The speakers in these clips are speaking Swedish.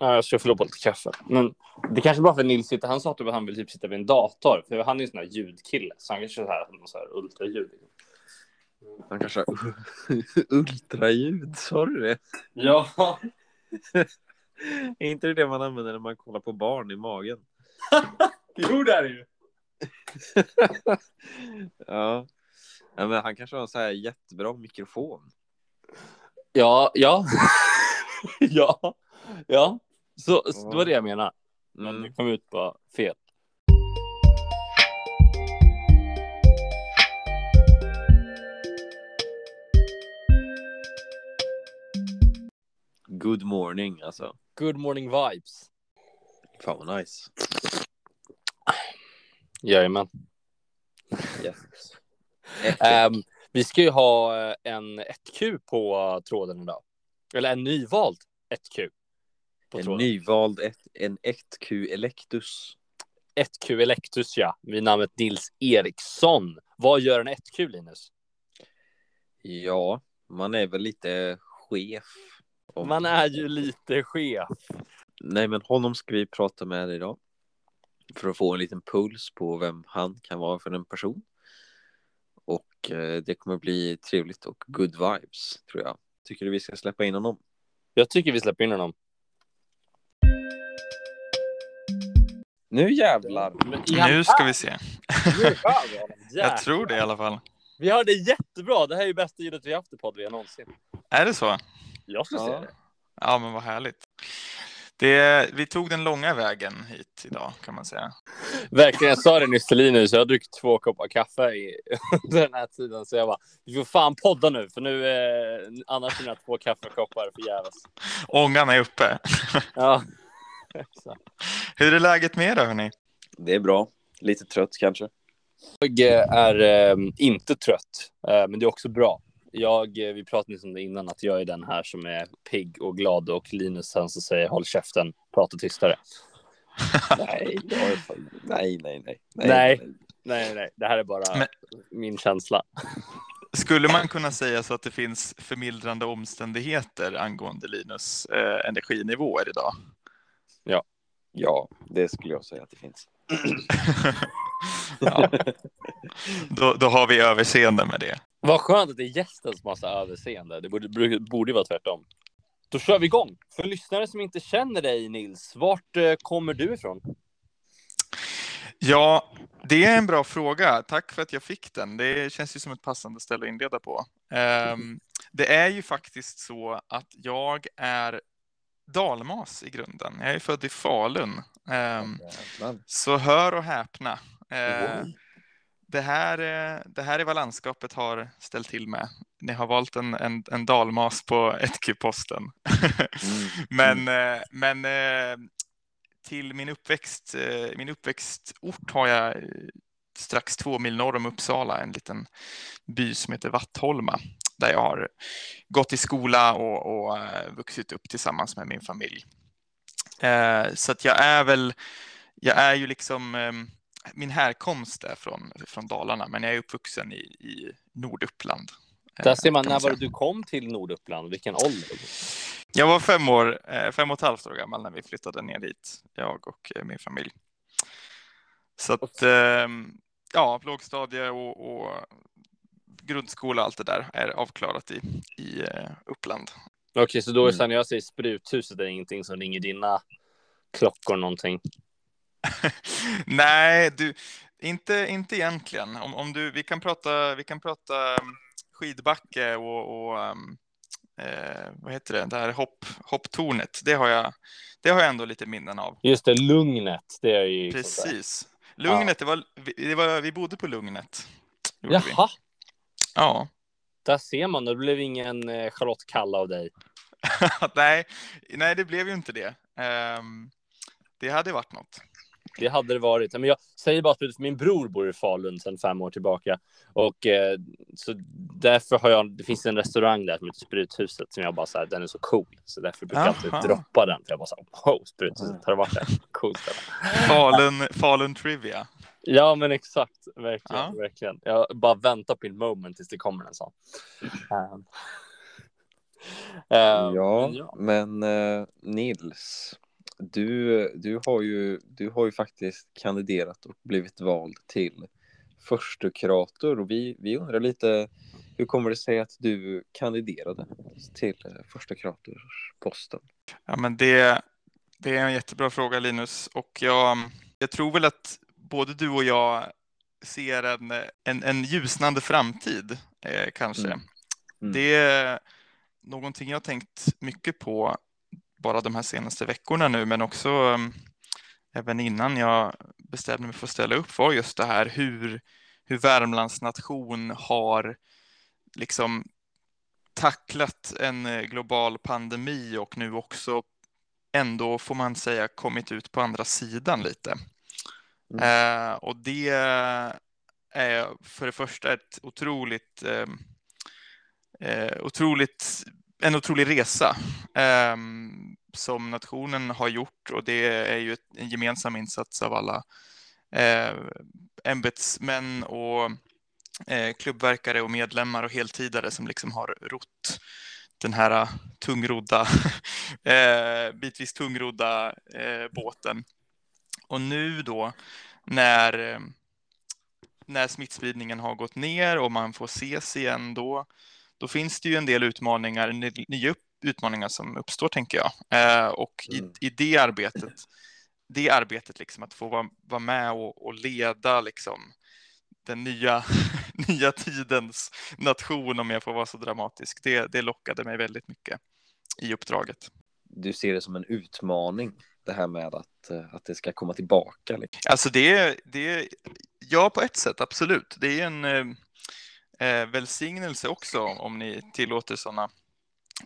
Ja, jag ska få lov på lite kaffe. Men det kanske bara för Nils sitter, han sa typ att han vill typ sitta vid en dator, för han är ju en sån här ljudkille, så han kanske så här, så här ultraljud. Han kanske har ultraljud, sa du det? Ja, Är inte det det man använder när man kollar på barn i magen? jo det är det ju. Ja. ja men han kanske har en så här jättebra mikrofon. Ja, ja. ja, ja. Så, så det var det jag menade. Men Mm. det kom ut bara fel. Good morning alltså. Good morning vibes. Fan vad nice. Jajamän. Yes. Ehm, vi ska ju ha eh, en 1Q på tråden idag. Eller en nyvald 1Q. En tråden. nyvald ett, en 1Q Electus. 1Q Electus ja, vid namnet Nils Eriksson. Vad gör en 1Q Linus? Ja, man är väl lite chef. om- Man är ju lite chef. Nej, men honom ska vi prata med idag. För att få en liten puls på vem han kan vara för en person. Och eh, det kommer bli trevligt och good vibes, tror jag. Tycker du vi ska släppa in honom? Jag tycker vi släpper in honom. Nu jävlar! Nu ska vi se. Jag Jag tror det i alla fall. Vi hörde jättebra. Det här är ju bästa ljudet vi haft i podd vi har någonsin. Är det så? Jag skulle säga Ja. det. Ja, men vad härligt. Det, vi tog den långa vägen hit idag kan man säga. Verkligen, jag sa det nyss till Linus. Jag har druckit två koppar kaffe i, under den här tiden. Så jag bara, vi får fan podda nu. För nu, eh, annars är mina två kaffekoppar förgäves. Ångan är uppe. Ja. Hur är läget med er då, hörni? Det är bra. Lite trött kanske. Jag är eh, inte trött, eh, men det är också bra. Jag, eh, vi pratade nyss om det innan, att jag är den här som är pigg och glad och Linus sen så säger håll käften, prata tystare. Nej, jag är fan... nej, nej, nej. Nej. Nej, nej, det här är bara Men- min känsla. Skulle man kunna säga så att det finns förmildrande omständigheter angående Linus eh, energinivåer idag? Ja, det skulle jag säga att det finns. ja. då, då har vi överseende med det. Vad skönt att det är gästen som har så överseende. Det borde, borde, vara tvärtom. Då kör vi igång. För lyssnare som inte känner dig Nils, vart eh, kommer du ifrån? Ja, det är en bra fråga. Tack för att jag fick den. Det känns ju som ett passande ställe att inleda på. Ehm, det är ju faktiskt så att jag är dalmas i grunden. Jag är född i Falun. Ehm, så hör och häpna. Eh, det, här, eh, det här är vad landskapet har ställt till med. Ni har valt en, en, en dalmas på 1Q-posten. Mm. Men, eh, men till min uppväxt, min uppväxtort har jag strax två mil norr om Uppsala, en liten by som heter Vattholma, där jag har gått i skola och, och eh, vuxit upp tillsammans med min familj. Eh, Så att jag är väl, jag är ju liksom, eh, min härkomst är från, från Dalarna, men jag är uppvuxen i, i Norduppland. eh, Där ser man, när var du kom till Norduppland? Vilken ålder? Jag var fem år, eh, fem och ett halvt år gammal när vi flyttade ner dit, jag och eh, min familj. Så att, ehm, ja, lågstadie och, och grundskola, allt det där är avklarat i, i eh, Uppland. Okej, så då är Mm. sen när jag säger spruthuset, det är ingenting som ringer dina klockor någonting? Nej, du, inte, inte egentligen. Om, om du, vi kan prata, vi kan prata um, skidbacke och, och um, eh, vad heter det, det här hopp, hopptornet. Det har, jag, det har jag ändå lite minnen av. Just det, Lugnet. Det är ju. Precis. Lugnet, det var, vi- det var, vi bodde på Lugnet. Jaha, Ja. där ser man. Det blev ingen eh, Charlotte Kalla av dig. nej, nej, det blev ju inte det. Ehm, det hade varit något. Det hade det varit. Men jag säger bara att min bror bor i Falun sedan fem år tillbaka. Och eh, så därför har jag, det finns en restaurang där som heter Spruthuset som jag bara så här, den är så cool. Så därför brukar jag alltid Aha. droppa den. För jag bara så här, wow, Spruthuset, har varit där? Coolt. Falun, Falun Trivia. Ja, men exakt. Verkligen, Ja. verkligen. Jag bara väntar på min moment tills det kommer en sån. Um, um, Ja, ja. men eh, Nils, Du, du, har ju, du har ju faktiskt kandiderat och blivit vald till första kurator och vi, vi undrar lite hur kommer det sig att du kandiderade till första kuratorsposten? Ja, men det, det är en jättebra fråga Linus och jag, jag tror väl att både du och jag ser en, en, en ljusnande framtid eh, kanske. Mm. Mm. Det är någonting jag tänkt mycket på bara de här senaste veckorna nu, men också um, även innan jag bestämde mig för att ställa upp var just det här hur, hur Värmlands nation har liksom tacklat en eh, global pandemi och nu också ändå får man säga kommit ut på andra sidan lite. Mm. Eh, och det är för det första ett otroligt, ehm, eh, otroligt en otrolig resa eh, som nationen har gjort och det är ju en gemensam insats av alla eh, ämbetsmän och eh, klubbverkare och medlemmar och heltidare som liksom har rott den här tungrodda, eh, bitvis tungrodda eh, båten. Och nu då när, eh, när smittspridningen har gått ner och man får ses igen då, då finns det ju en del utmaningar, nya utmaningar som uppstår tänker jag. Eh, och mm. i, i det arbetet, det arbetet liksom att få vara, vara med och, och leda liksom den nya, nya tidens nation, om jag får vara så dramatisk, det, det lockade mig väldigt mycket i uppdraget. Du ser det som en utmaning, det här med att, eh, att det ska komma tillbaka? Liksom. Alltså det, det, ja på ett sätt absolut. Det är en eh, eh välsignelse också, om ni tillåter sådana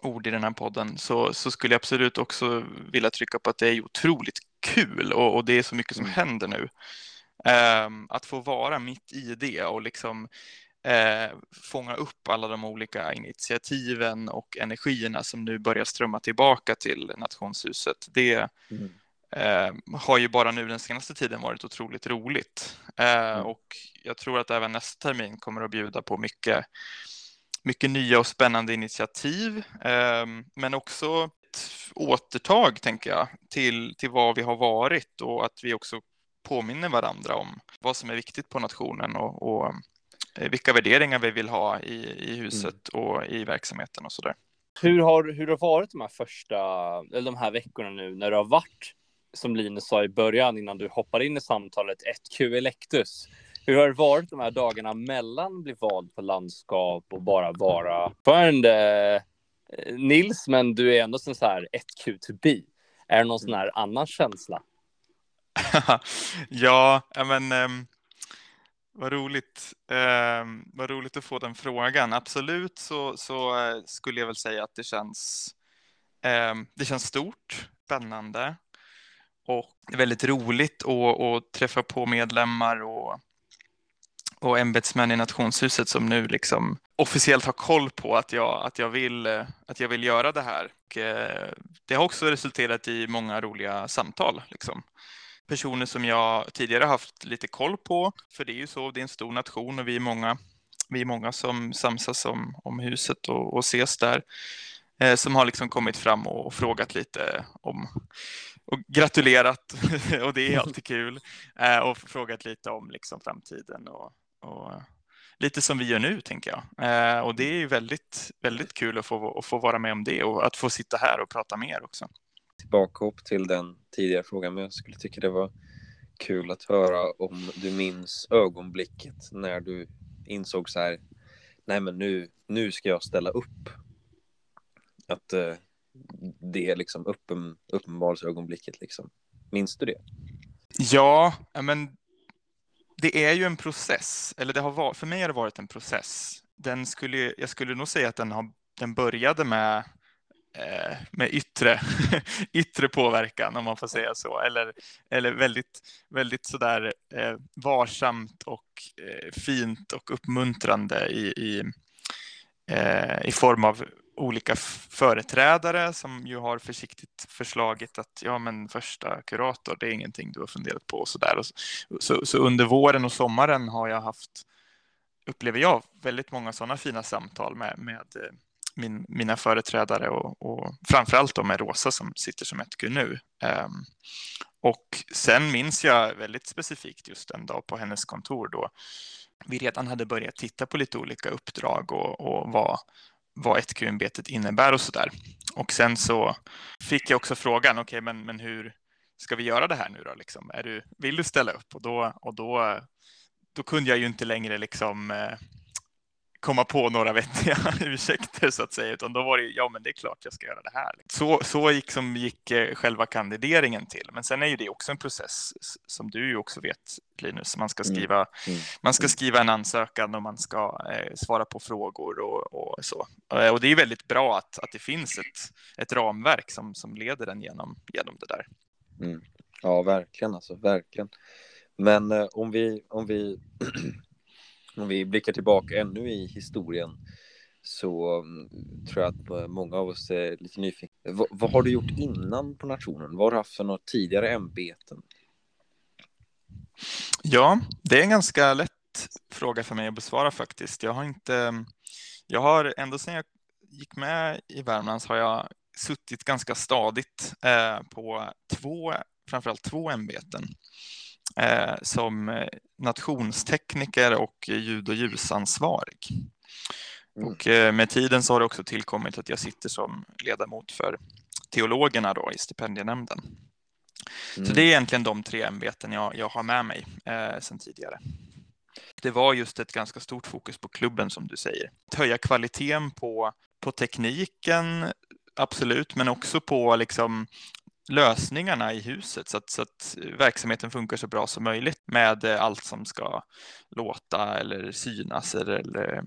ord i den här podden, så, så skulle jag absolut också vilja trycka på att det är otroligt kul och, och det är så mycket som mm. händer nu. Um, att få vara mitt i det och liksom uh, fånga upp alla de olika initiativen och energierna som nu börjar strömma tillbaka till nationshuset. Det mm. uh, har ju bara nu den senaste tiden varit otroligt roligt. Uh, mm. Och jag tror att även nästa termin kommer att bjuda på mycket, mycket nya och spännande initiativ, ehm, men också ett återtag, tänker jag, till, till vad vi har varit och att vi också påminner varandra om vad som är viktigt på nationen och, och eh, vilka värderingar vi vill ha i, i huset mm. och i verksamheten och så där. Hur har, hur har varit de här första, eller de här veckorna nu när du har varit, som Linus sa i början innan du hoppar in i samtalet, ett Q Electus. Hur har det varit de här dagarna mellan bli vald på landskap och bara vara ordförande? Eh, Nils, men du är ändå så här ett Q to be. Är det någon sån här annan känsla? ja, men um, vad roligt. eh, vad roligt att få den frågan. Absolut så, så eh, skulle jag väl säga att det känns, eh, det känns stort, spännande och väldigt roligt att, att träffa på medlemmar och, och ämbetsmän i nationshuset som nu liksom officiellt har koll på att jag, att jag, vill, att jag vill göra det här. Och, eh, det har också resulterat i många roliga samtal. Liksom personer som jag tidigare haft lite koll på. För det är ju så, det är en stor nation och vi är många, vi är många som samsas om, om huset och, och ses där. Eh, som har liksom kommit fram och, och frågat lite om och gratulerat och det är alltid kul. Eh, och frågat lite om liksom framtiden och, och lite som vi gör nu tänker jag. Eh, och det är ju väldigt, väldigt kul att få, att få vara med om det och att få sitta här och prata med er också bakhopp till den tidigare frågan, men jag skulle tycka det var kul att höra om du minns ögonblicket när du insåg så här, nej men nu, nu ska jag ställa upp. Att eh, det är liksom uppen, uppenbarelseögonblicket liksom. Minns du det? Ja, men det är ju en process, eller det har varit, för mig har det varit en process. Den skulle, jag skulle nog säga att den, har, den började med Eh, med yttre, yttre påverkan om man får säga så. Eller, eller väldigt, väldigt sådär eh, varsamt och eh, fint och uppmuntrande i, i, eh, i form av olika företrädare som ju har försiktigt förslagit att ja men första kurator det är ingenting du har funderat på och sådär. Så, så, så under våren och sommaren har jag haft upplever jag väldigt många sådana fina samtal med, med eh, min, mina företrädare och, och framförallt då med Rosa som sitter som ett nu. Um, ehm, och sen minns jag väldigt specifikt just en dag på hennes kontor då vi redan hade börjat titta på lite olika uppdrag och, och vad, vad 1Q-ämbetet innebär och så där. Och sen så fick jag också frågan, okej, okay, men, men hur ska vi göra det här nu då? Liksom? Är du, vill du ställa upp? Och då, och då, då kunde jag ju inte längre liksom eh, komma på några vettiga ursäkter så att säga, utan då var det ja, men det är klart jag ska göra det här. Så, så gick, som gick eh, själva kandideringen till. Men sen är ju det också en process som du ju också vet, Linus. Man ska mm. skriva, mm. man ska skriva en ansökan och man ska eh, svara på frågor och, och, så. Eh, och det är väldigt bra att, att det finns ett, ett ramverk som, som leder den genom, genom det där. Mm. Ja, verkligen alltså, verkligen. Men eh, om vi, om vi om vi blickar tillbaka ännu i historien så mm, tror jag att eh, många av oss är lite nyfikna. V vad har du gjort innan på nationen? Vad har du haft för några tidigare ämbeten? Ja, det är en ganska lätt fråga för mig att besvara faktiskt. Jag har inte, mm, jag har ända sedan jag gick med i Värmland har jag suttit ganska stadigt eh, på två, framförallt två ämbeten som eh, nationstekniker och ljud och ljusansvarig. Mm. Och eh, med tiden så har det också tillkommit att jag sitter som ledamot för teologerna då i stipendienämnden. Mm. Så det är egentligen de tre ämbeten jag, jag har med mig eh, sedan tidigare. Det var just ett ganska stort fokus på klubben som du säger. Att höja kvaliteten på, på tekniken, absolut, men också på liksom lösningarna i huset så att, så att verksamheten funkar så bra som möjligt med eh, allt som ska låta eller synas eller,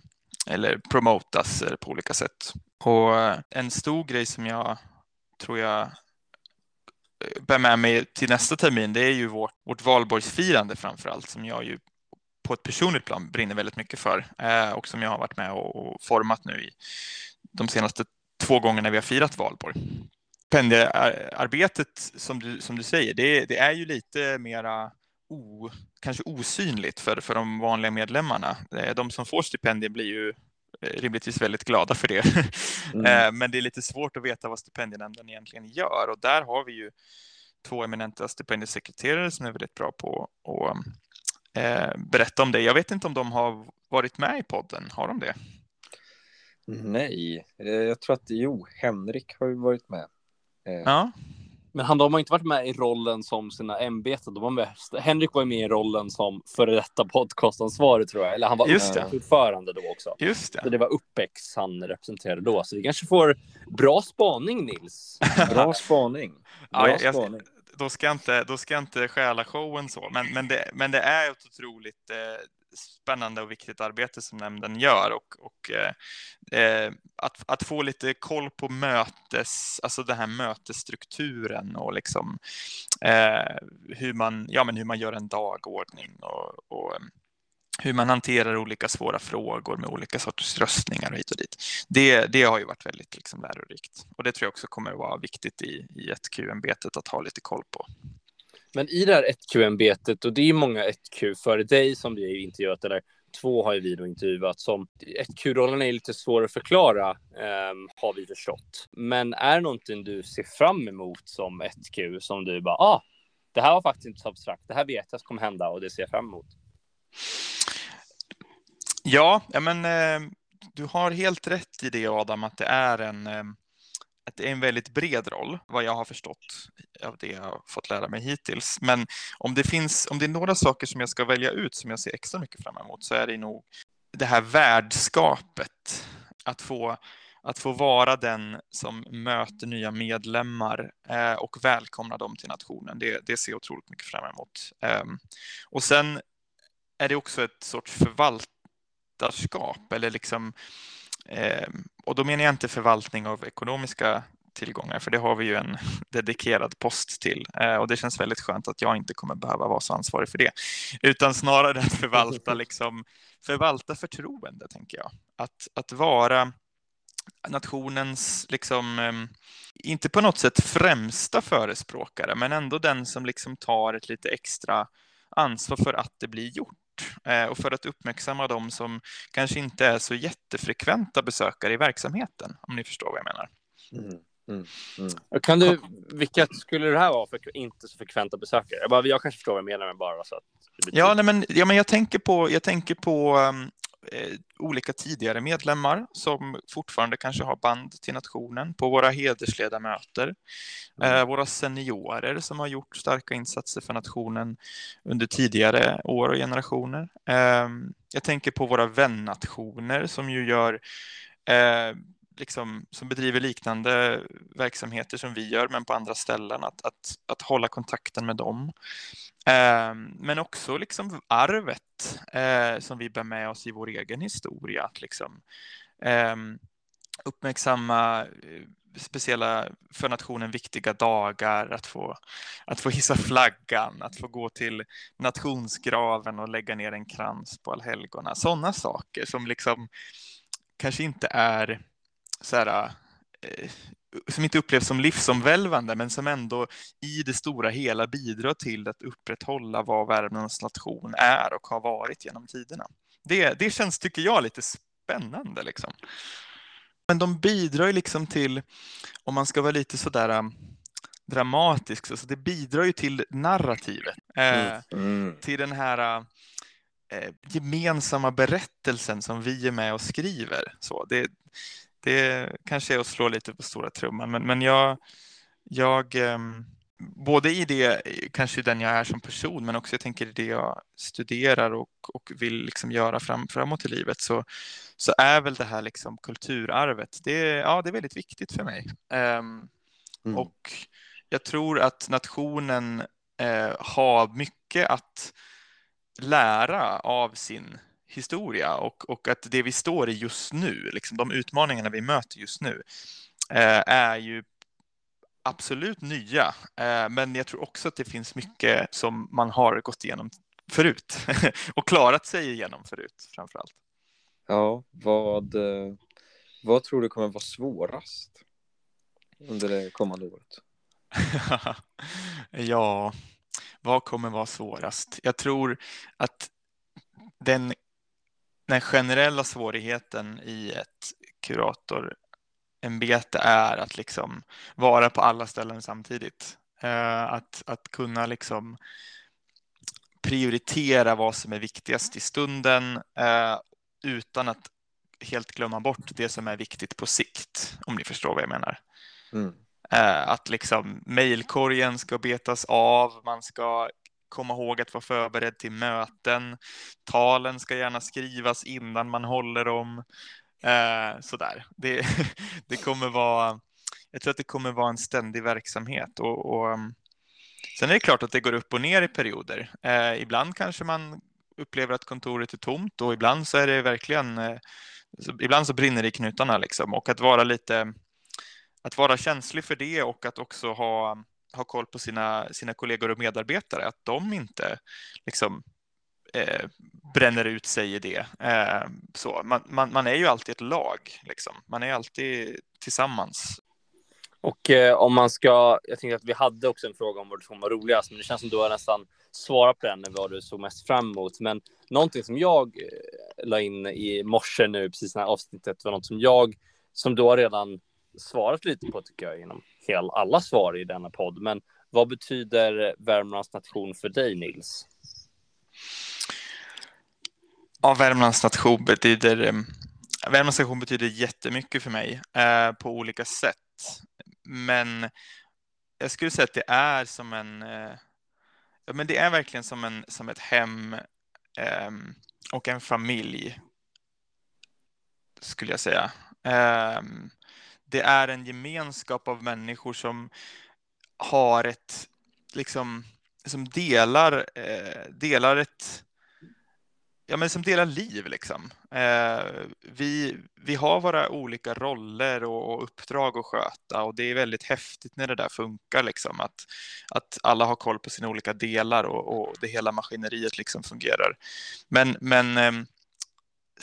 eller, promotas på olika sätt. Och eh, en stor grej som jag tror jag eh, bär med mig till nästa termin, det är ju vårt, vårt valborgsfirande framför allt, som jag ju på ett personligt plan brinner väldigt mycket för och som jag har varit med och, och format nu i de senaste två gångerna vi har firat valborg stipendiearbetet som du, som du säger, det, det är ju lite mera o, kanske osynligt för, för de vanliga medlemmarna. Eh, de som får stipendier blir ju eh, rimligtvis väldigt glada för det. Mm. Eh, men det är lite svårt att veta vad stipendienämnden egentligen gör och där har vi ju två eminenta stipendiesekreterare som är väldigt bra på att eh, berätta om det. Jag vet inte om de har varit med i podden, har de det? Nej, jag tror att jo, Henrik har ju varit med. Eh, ja. Men han, de har inte varit med i rollen som sina ämbeten. De var med, Henrik var med i rollen som före detta podcastansvarig tror jag. Eller han var Just ordförande då också. Just det. Så det var Uppex han representerade då. Så vi kanske får bra spaning Nils. bra spaning. Bra ja, jag, spaning. Då ska, jag inte, då ska jag inte stjäla showen så, men, men, det, men det är ett otroligt eh, spännande och viktigt arbete som nämnden gör och, och eh, eh, att, att få lite koll på mötes, alltså den här mötesstrukturen och liksom eh, hur man, ja men hur man gör en dagordning och, och eh, hur man hanterar olika svåra frågor med olika sorters röstningar och hit och dit. Det, det har ju varit väldigt liksom lärorikt och det tror jag också kommer att vara viktigt i, i ett Q-ämbetet att ha lite koll på. Men i det här 1Q-ämbetet, och det är många 1Q före dig som vi har intervjuat, eller två har vi då intervjuat, som 1Q-rollen är lite svår att förklara, eh, har vi förstått. Men är det någonting du ser fram emot som 1Q, som du bara, ah, det här var faktiskt inte så abstrakt, det här vet jag kommer hända och det ser jag fram emot? Ja, ja men eh, du har helt rätt i det Adam, att det är en eh, att det är en väldigt bred roll, vad jag har förstått av det jag har fått lära mig hittills. Men om det finns, om det är några saker som jag ska välja ut som jag ser extra mycket fram emot så är det nog det här värdskapet. Att få, att få vara den som möter nya medlemmar eh, och välkomna dem till nationen. Det, det ser jag otroligt mycket fram emot. Eh, och sen är det också ett sorts förvaltarskap eller liksom Eh, och då menar jag inte förvaltning av ekonomiska tillgångar, för det har vi ju en dedikerad post till eh, och det känns väldigt skönt att jag inte kommer behöva vara så ansvarig för det, utan snarare att förvalta, liksom, förvalta förtroende, tänker jag. Att, att vara nationens, liksom, eh, inte på något sätt främsta förespråkare, men ändå den som liksom tar ett lite extra ansvar för att det blir gjort eh, och för att uppmärksamma de som kanske inte är så jättefrekventa besökare i verksamheten, om ni förstår vad jag menar. Mm. Mm. Mm. Kan du, vilka skulle det här vara för inte så frekventa besökare? Jag, bara, jag kanske förstår vad jag menar, men bara så att Ja, nej, men, ja, men jag tänker på, jag tänker på um, eh, olika tidigare medlemmar som fortfarande kanske har band till nationen, på våra hedersledamöter, mm. eh, våra seniorer som har gjort starka insatser för nationen under tidigare år och generationer. Eh, jag tänker på våra vännationer som ju gör eh, liksom, som bedriver liknande verksamheter som vi gör, men på andra ställen, att, att, att hålla kontakten med dem. Ehm, men också liksom arvet eh, som vi bär med oss i vår egen historia. Att liksom, ehm, eh, uppmärksamma speciella för nationen viktiga dagar, att få, att få hissa flaggan, att få gå till nationsgraven och lägga ner en krans på allhelgona. Sådana saker som liksom kanske inte är så här, eh, som inte upplevs som livsomvälvande men som ändå i det stora hela bidrar till att upprätthålla vad Värmlands nation är och har varit genom tiderna. Det, det känns, tycker jag, lite spännande. Liksom. Men de bidrar ju liksom till, om man ska vara lite sådär um, dramatisk, så det bidrar ju till narrativet. Eh, mm. Mm. Till den här eh, gemensamma berättelsen som vi är med och skriver. Så det, det kanske är att slå lite på stora trumman, men, men jag, jag ehm, både i det, kanske den jag är som person, men också jag tänker i det jag studerar och, och vill liksom göra fram, framåt i livet, så, så är väl det här liksom kulturarvet, det, ja, det är väldigt viktigt för mig. Um, mm. Och jag tror att nationen uh, har mycket att lära av sin historia och, och att det vi står i just nu, liksom de utmaningarna vi möter just nu, eh, är ju absolut nya. Eh, men jag tror också att det finns mycket som man har gått igenom förut och klarat sig igenom förut framför allt. Ja, vad, eh, vad tror du kommer vara svårast under det kommande året? ja, vad kommer vara svårast? Jag tror att den den generella svårigheten i ett kuratorämbete är att liksom vara på alla ställen samtidigt. Eh, att, att kunna liksom prioritera vad som är viktigast i stunden eh, utan att helt glömma bort det som är viktigt på sikt, om ni förstår vad jag menar. Mm. Eh, att liksom mejlkorgen ska betas av, man ska komma ihåg att vara förberedd till möten. Talen ska gärna skrivas innan man håller dem. Eh, sådär. Det, det kommer vara, jag tror att det kommer vara en ständig verksamhet. Och, och mm, sen är det klart att det går upp och ner i perioder. Eh, ibland kanske man upplever att kontoret är tomt och ibland så är det verkligen, eh, ibland så brinner det i knutarna liksom. Och att vara lite, att vara känslig för det och att också ha ha koll på sina, sina kollegor och medarbetare, att de inte liksom, eh, bränner ut sig i det. Eh, så. Man, man, man, är ju alltid ett lag, liksom. man är alltid tillsammans. Och eh, om man ska, jag tänkte att vi hade också en fråga om vad du tror var roligast, men det känns som du har nästan svarat på den, vad du såg mest fram emot. Men någonting som jag eh, la in i morse nu, precis när avsnittet, var något som jag, som du har redan svarat lite på tycker jag genom hel, alla svar i denna podd. Men vad betyder Värmlands nation för dig Nils? Ja, Värmlands nation betyder eh, Värmlands nation betyder jättemycket för mig eh, på olika sätt. Men jag skulle säga att det är som en eh, ja, men det är verkligen som, en, som ett hem eh, och en familj skulle jag säga. Ehm, det är en gemenskap av människor som har ett, liksom, som delar, eh, delar ett, ja men som delar liv liksom. Eh, vi, vi har våra olika roller och, och, uppdrag att sköta och det är väldigt häftigt när det där funkar liksom. Att, att alla har koll på sina olika delar och, och det hela maskineriet liksom fungerar. Men, men eh,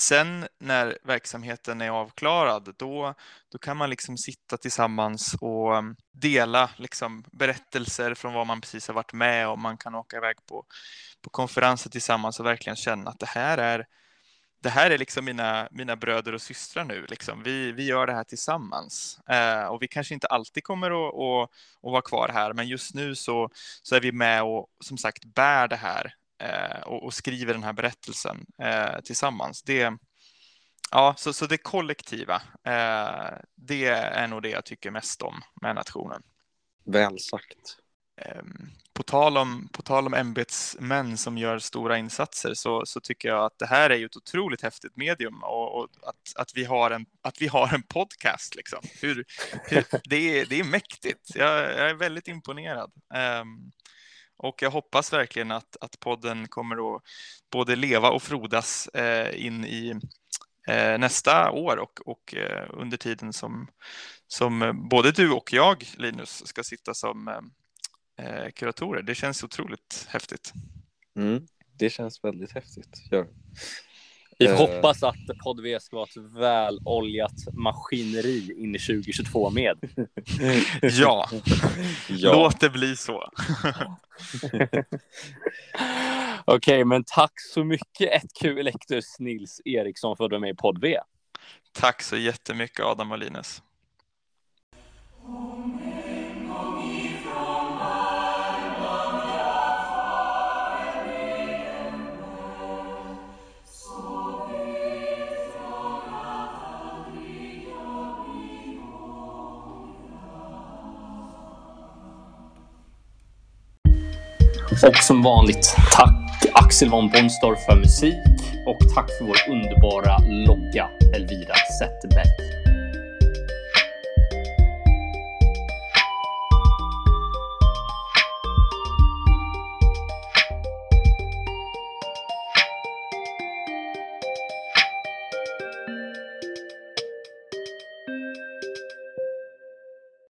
sen när verksamheten är avklarad, då, då kan man liksom sitta tillsammans och mm, dela liksom berättelser från vad man precis har varit med om. Man kan åka iväg på, på konferenser tillsammans och verkligen känna att det här är det här är liksom mina, mina bröder och systrar nu. Liksom. Vi, vi gör det här tillsammans. Eh, och vi kanske inte alltid kommer att, att, att vara kvar här, men just nu så, så är vi med och som sagt bär det här och, och, skriver den här berättelsen eh, tillsammans. Det, ja, så, så det kollektiva, eh, det är nog det jag tycker mest om med nationen. Väl sagt. Ehm, på tal om, på tal om ämbetsmän som gör stora insatser så, så tycker jag att det här är ju ett otroligt häftigt medium och, och att, att, vi har en, att vi har en podcast. Liksom. Hur, hur, det, är, det är mäktigt. Jag, jag är väldigt imponerad. Um, och jag hoppas verkligen att, att podden kommer att både leva och frodas eh, in i eh, nästa år och, och eh, under tiden som, som både du och jag, Linus, ska sitta som eh, eh kuratorer. Det känns otroligt häftigt. Mm, det känns väldigt häftigt. Gör. Vi uh... hoppas att Podd V ska vara ett väl oljat maskineri in i 2022 med. ja. ja, låt det bli så. Okej, okay, men tack så mycket 1Q Electus Nils Eriksson för att du är med i Podd V. Tack så jättemycket Adam och Linus. Och som vanligt, tack Axel von Bonstorff för musik och tack för vår underbara logga Elvira Zetterberg.